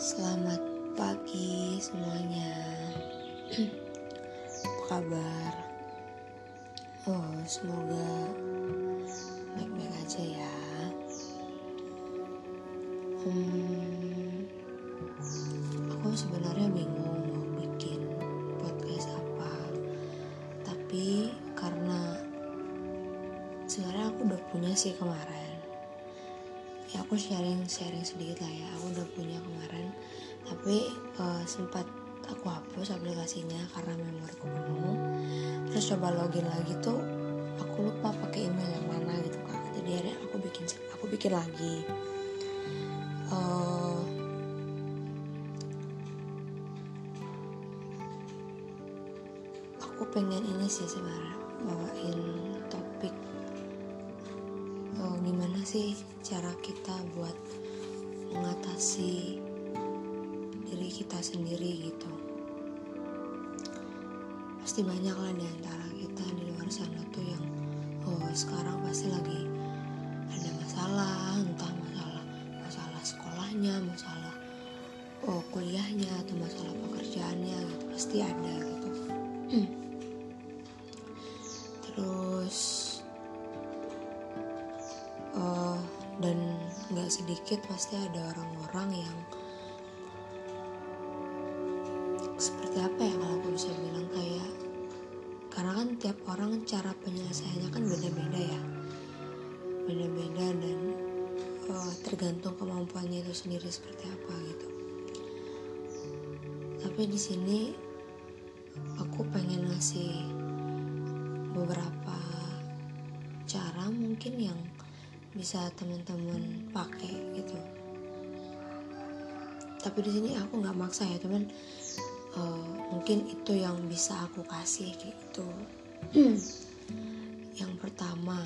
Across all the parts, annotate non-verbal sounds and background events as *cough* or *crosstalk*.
Selamat pagi semuanya. *clears throat* Apa kabar? Oh, semoga baik-baik aja ya. Hmm, aku sebenarnya bingung mau bikin podcast apa, tapi karena sebenarnya aku udah punya sih kemarin aku sharing sharing sedikit lah ya. Aku udah punya kemarin. Tapi uh, sempat aku hapus aplikasinya karena memoriku penuh. Terus coba login lagi tuh aku lupa pakai email yang mana gitu kan jadi akhirnya aku bikin aku bikin lagi. Uh, aku pengen ini sih sebenarnya bawain topik gimana sih cara kita buat mengatasi diri kita sendiri gitu? Pasti banyak lah di antara kita di luar sana tuh yang oh sekarang pasti lagi ada masalah entah masalah masalah sekolahnya masalah oh kuliahnya atau masalah pekerjaannya gitu. Pasti ada gitu sedikit pasti ada orang-orang yang seperti apa ya kalau aku bisa bilang kayak karena kan tiap orang cara penyelesaiannya kan beda-beda ya. Beda-beda dan uh, tergantung kemampuannya itu sendiri seperti apa gitu. Tapi di sini aku pengen ngasih beberapa cara mungkin yang bisa teman-teman pakai gitu. Tapi di sini aku nggak maksa ya teman uh, mungkin itu yang bisa aku kasih gitu. *clears throat* Yang pertama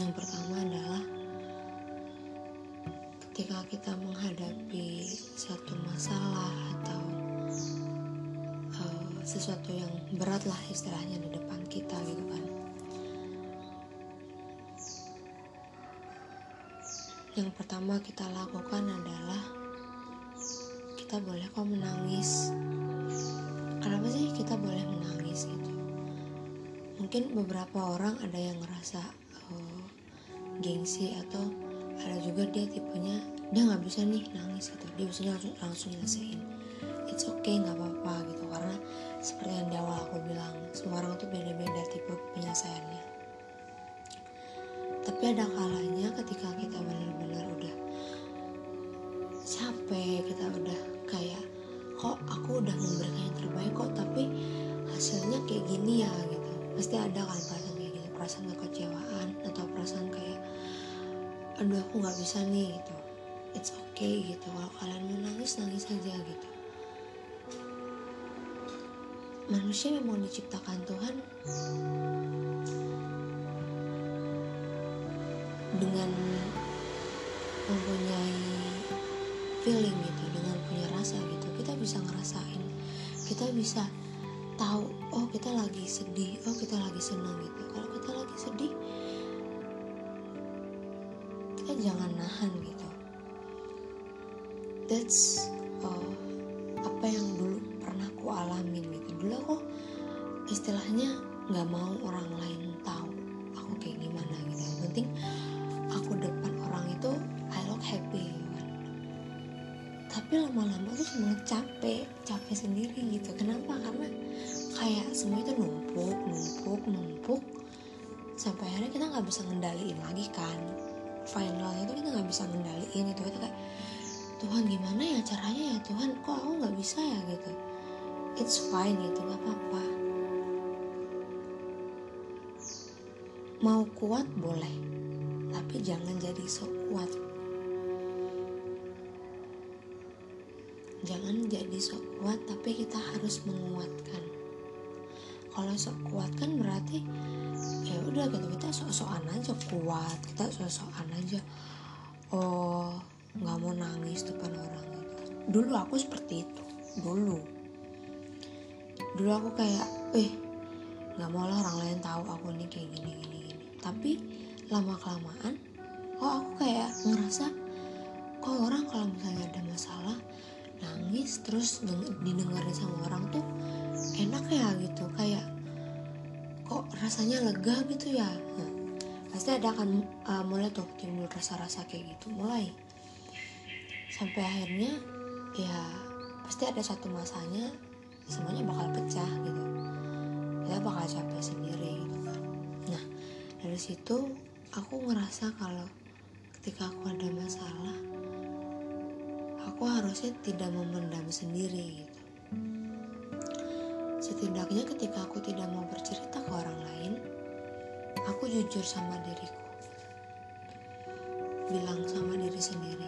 yang pertama adalah ketika kita menghadapi satu masalah atau uh, sesuatu yang berat lah istilahnya di depan kita gitu kan yang pertama kita lakukan adalah kita boleh kok menangis. Kenapa sih kita boleh menangis gitu? Mungkin beberapa orang ada yang ngerasa uh, gengsi atau ada juga dia tipenya dia nggak bisa nih nangis gitu. Dia biasanya langsung langsung nyelesain. It's okay nggak apa-apa gitu. Karena seperti yang di awal aku bilang semua orang tuh beda-beda tipe penyelesaiannya tapi ada kalanya ketika kita benar-benar udah capek kita udah kayak kok aku udah memberikan yang terbaik kok tapi hasilnya kayak gini ya gitu. Pasti ada kan perasaan kayak gitu perasaan kekecewaan atau perasaan kayak aduh aku nggak bisa nih gitu. It's okay gitu. Kalau kalian mau nangis nangis aja gitu. Manusia memang diciptakan Tuhan dengan mempunyai feeling gitu dengan punya rasa gitu. Kita bisa ngerasain kita bisa tahu oh kita lagi sedih oh kita lagi senang gitu. Kalau kita lagi sedih kita jangan nahan gitu. That's uh, apa yang dulu pernah aku alamin gitu. Dulu aku istilahnya nggak mau orang lain tahu aku kayak gimana gitu. Yang penting aku depan orang itu I look happy. Tapi lama-lama tuh cuma capek capek sendiri gitu. Kenapa? Karena kayak semua itu numpuk numpuk numpuk. Sampai akhirnya kita nggak bisa ngendaliin lagi kan. Finalnya itu kita nggak bisa ngendaliin itu kita kayak Tuhan gimana ya caranya ya? Tuhan kok aku nggak bisa ya? Gitu. It's fine gitu nggak apa-apa. Mau kuat boleh tapi jangan jadi sok kuat. Jangan jadi sok kuat tapi kita harus menguatkan. Kalau sok kuat kan berarti ya udah gitu kita sok-sokan aja kuat kita sok-sokan aja oh nggak mau nangis depan orang gitu. Dulu aku seperti itu dulu. Dulu aku kayak eh nggak mau lah orang lain tahu aku ini kayak gini gini gini. Tapi lama kelamaan kok aku kayak ngerasa kok orang kalau misalnya ada masalah nangis terus didengarin sama orang tuh enak ya gitu kayak kok rasanya lega gitu ya. Nah, pasti ada akan uh, mulai tuh timbul rasa-rasa kayak gitu mulai. Sampai akhirnya ya pasti ada satu masanya semuanya bakal pecah gitu. Kita bakal capek sendiri gitu kan. Nah dari situ aku ngerasa kalau ketika aku ada masalah aku harusnya tidak memendam sendiri gitu. Setidaknya ketika aku tidak mau bercerita ke orang lain aku jujur sama diriku. Bilang sama diri sendiri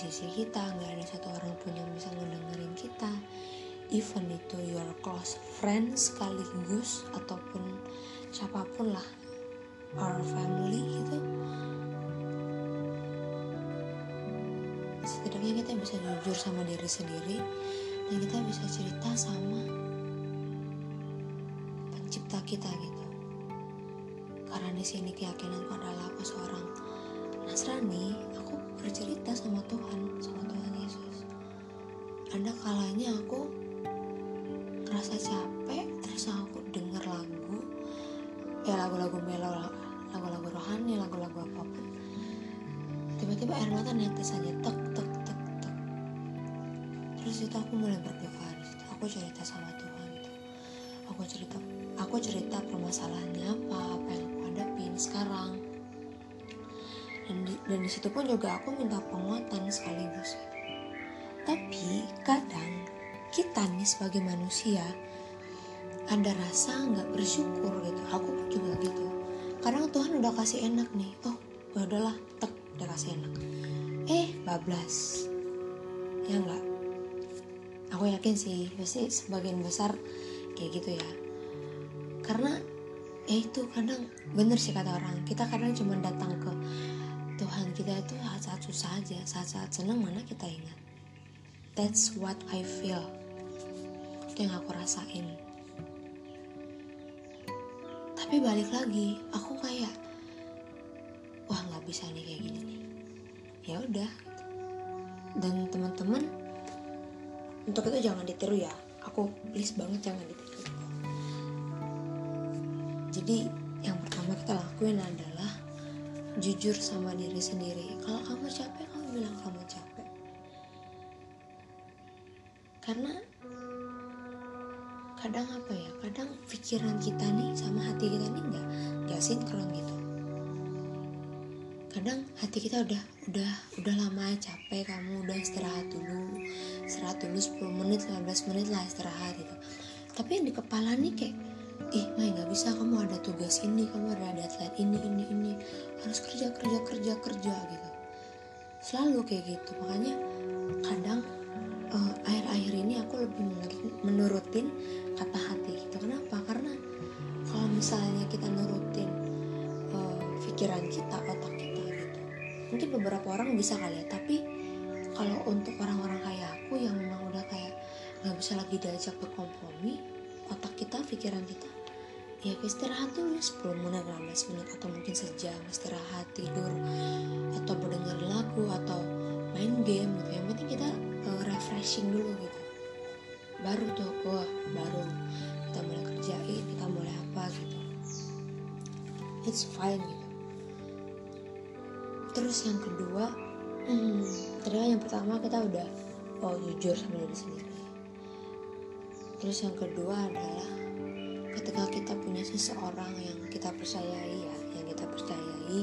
sisi kita nggak ada satu orang pun yang bisa ngedengerin kita. Even itu your close friend sekaligus ataupun siapa pun lah our family gitu. Setidaknya kita bisa jujur sama diri sendiri dan kita bisa cerita sama pencipta kita gitu. Karena di sini keyakinanku adalah aku seorang Nasrani aku bercerita sama Tuhan sama Tuhan Yesus. Ada kalanya aku ngerasa capek terus aku denger lagu ya lagu-lagu melo lagu-lagu rohani lagu-lagu apa pun. Tiba-tiba air mata netes aja tek tek tek tek. Terus itu aku mulai berdoa aku cerita sama Tuhan. Aku cerita aku cerita permasalahannya apa apa yang aku hadapin sekarang dan di, dan di situ pun juga aku minta penguatan sekaligus. Tapi kadang kita nih sebagai manusia ada rasa nggak bersyukur gitu. Aku pun juga gitu. Kadang Tuhan udah kasih enak nih. Oh ya udahlah tek udah kasih enak. Eh bablas. Ya enggak aku yakin sih pasti sebagian besar kayak gitu ya. Karena ya itu kadang bener sih kata orang. Kita kadang cuma datang ke Tuhan kita itu saat-saat susah aja saat-saat senang mana kita ingat. That's what I feel. Itu yang aku rasain. Tapi balik lagi aku kayak wah nggak bisa nih kayak gini nih. Ya udah. Dan teman-teman untuk itu jangan ditiru ya. Aku please banget jangan ditiru. Jadi yang pertama kita lakuin adalah jujur sama diri sendiri. Kalau kamu capek kamu bilang kamu capek. Karena kadang apa ya kadang pikiran kita nih sama hati kita nih nggak nggak sinkron gitu. Kadang hati kita udah udah udah lama capek kamu udah istirahat dulu. Istirahat dulu 10 menit 15 menit lah istirahat gitu. Tapi yang di kepala nih kayak ih Mai nggak bisa. Kamu ada tugas ini kamu ada deadline ini ini ini. Harus kerja kerja kerja kerja gitu. Selalu kayak gitu. Makanya kadang uh, akhir-akhir ini aku lebih menurutin kata hati gitu kenapa? Karena kalau misalnya kita nurutin uh, pikiran kita otak kita gitu mungkin beberapa orang bisa kali ya. Tapi kalau untuk orang-orang kayak aku yang memang udah kayak nggak bisa lagi diajak berkompromi pikiran kita. Ya istirahat dulu 10 menit 15 menit atau mungkin sejam istirahat tidur atau mendengar lagu atau main game gitu. Yang penting kita uh, refreshing dulu gitu. Baru tuh wah baru kita mulai kerjain kita mulai apa gitu. It's fine gitu. Terus yang kedua hmm, kan yang pertama kita udah oh jujur sama diri sendiri. Terus yang kedua adalah ketika kita punya seseorang yang kita percayai ya yang kita percayai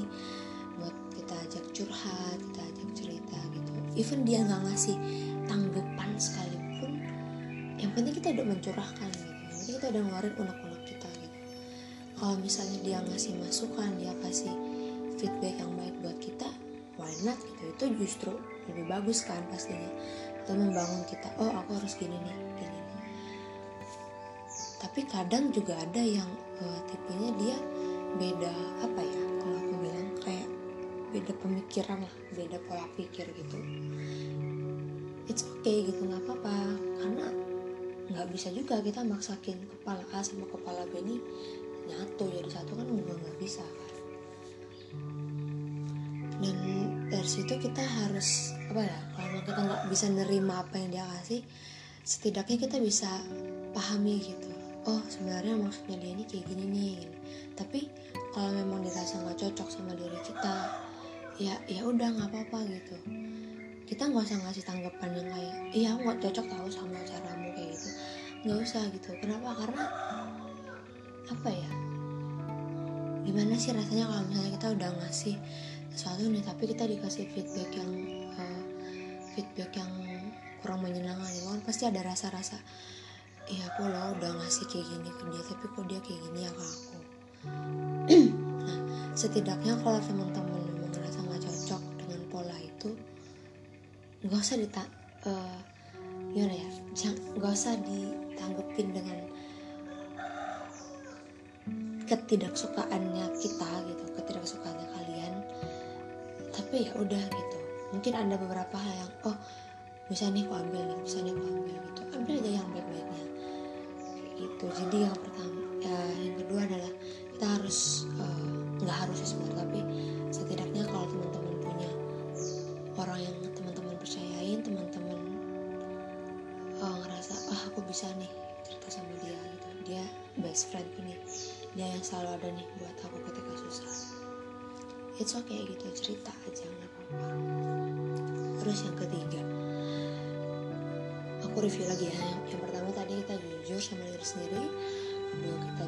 buat kita ajak curhat kita ajak cerita gitu. Even dia nggak ngasih tanggapan sekalipun yang penting kita udah mencurahkan gitu. Yang penting kita udah ngeluarin unek-unek kita gitu. Kalau misalnya dia ngasih masukan dia kasih feedback yang baik buat kita why not gitu? Itu justru lebih bagus kan pastinya. Itu membangun kita oh aku harus gini nih tapi kadang juga ada yang uh, tipenya dia beda apa ya kalau aku bilang kayak beda pemikiran lah beda pola pikir gitu. It's okay gitu nggak apa-apa. Karena nggak bisa juga kita maksakin kepala A sama kepala B ini nyatu. Jadi satu kan juga nggak bisa kan? Dan dari situ kita harus apa ya kalau kita nggak bisa nerima apa yang dia kasih setidaknya kita bisa pahami gitu oh sebenarnya maksudnya dia ini kayak gini nih gini. tapi kalau memang dirasa nggak cocok sama diri kita ya ya udah nggak apa-apa gitu. Kita nggak usah ngasih tanggapan yang kayak iya nggak cocok tahu sama caramu kayak gitu. Nggak usah gitu. Kenapa? Karena apa ya? Gimana sih rasanya kalau misalnya kita udah ngasih sesuatu nih tapi kita dikasih feedback yang uh, feedback yang kurang menyenangkan itu kan? Pasti ada rasa-rasa iya aku loh udah ngasih kayak gini ke dia tapi kok dia kayak gini ya ke aku? Nah setidaknya kalau teman-teman memang ngerasa nggak cocok dengan pola itu nggak usah dita uh, gimana ya nggak usah ditanggepin dengan ketidaksukaannya kita gitu ketidaksukaannya kalian. Tapi ya udah gitu. Mungkin ada beberapa hal yang oh bisa nih aku ambil nih bisa nih aku ambil gitu. Ambil aja yang baik-baiknya gitu. Jadi yang pertama ya yang kedua adalah kita harus eh, nggak uh, harus sebenarnya tapi setidaknya kalau teman-teman punya orang yang teman-teman percayain teman-teman uh, ngerasa ah aku bisa nih cerita sama dia gitu. Dia best friend nih dia yang selalu ada nih buat aku ketika susah. It's okay gitu cerita aja nggak apa-apa. Terus yang ketiga aku review lagi ya. Yang, pertama tadi kita jujur sama diri sendiri. Kedua kita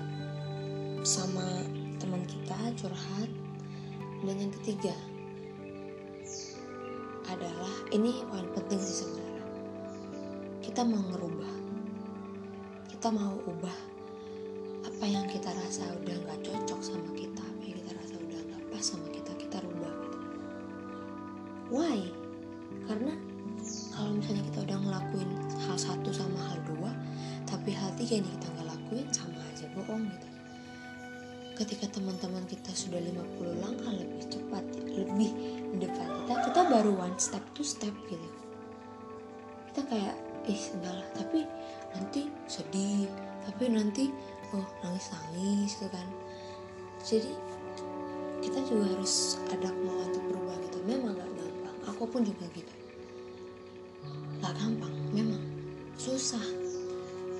sama teman kita curhat. Dan yang ketiga adalah ini poin penting sih sebenarnya. Kita mau ngerubah. Kita mau ubah apa yang kita rasa udah nggak cocok sama kita apa yang kita rasa udah nggak pas sama kita kita rubah gitu. Why ini kita nggak lakuin sama aja bohong gitu. Ketika teman-teman kita sudah 50 langkah lebih cepat lebih di depan kita kita baru one step two step gitu. Kita kayak eh enggak tapi nanti sedih tapi nanti oh nangis nangis gitu kan. Jadi kita juga harus ada kemauan untuk berubah gitu. Memang gak gampang aku pun juga gitu. Gak gampang memang susah.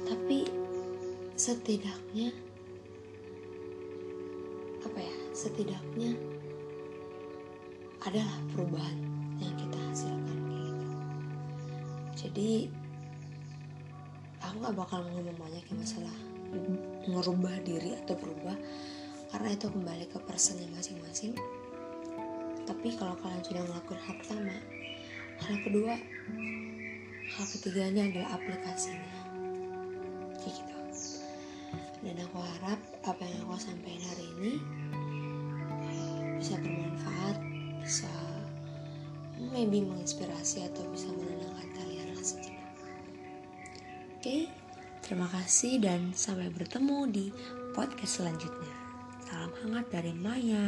Tapi setidaknya apa ya setidaknya adalah perubahan yang kita hasilkan gitu. Jadi aku gak bakal ngomong banyak ya masalah merubah diri atau berubah karena itu kembali ke personnya masing-masing. Tapi kalau kalian sudah melakukan hal pertama hal kedua hal ketiganya adalah aplikasinya. Kayak gitu dan aku harap apa yang aku sampaikan hari ini bisa bermanfaat bisa maybe menginspirasi atau bisa menenangkan kalian sejenak oke okay? terima kasih dan sampai bertemu di podcast selanjutnya salam hangat dari Maya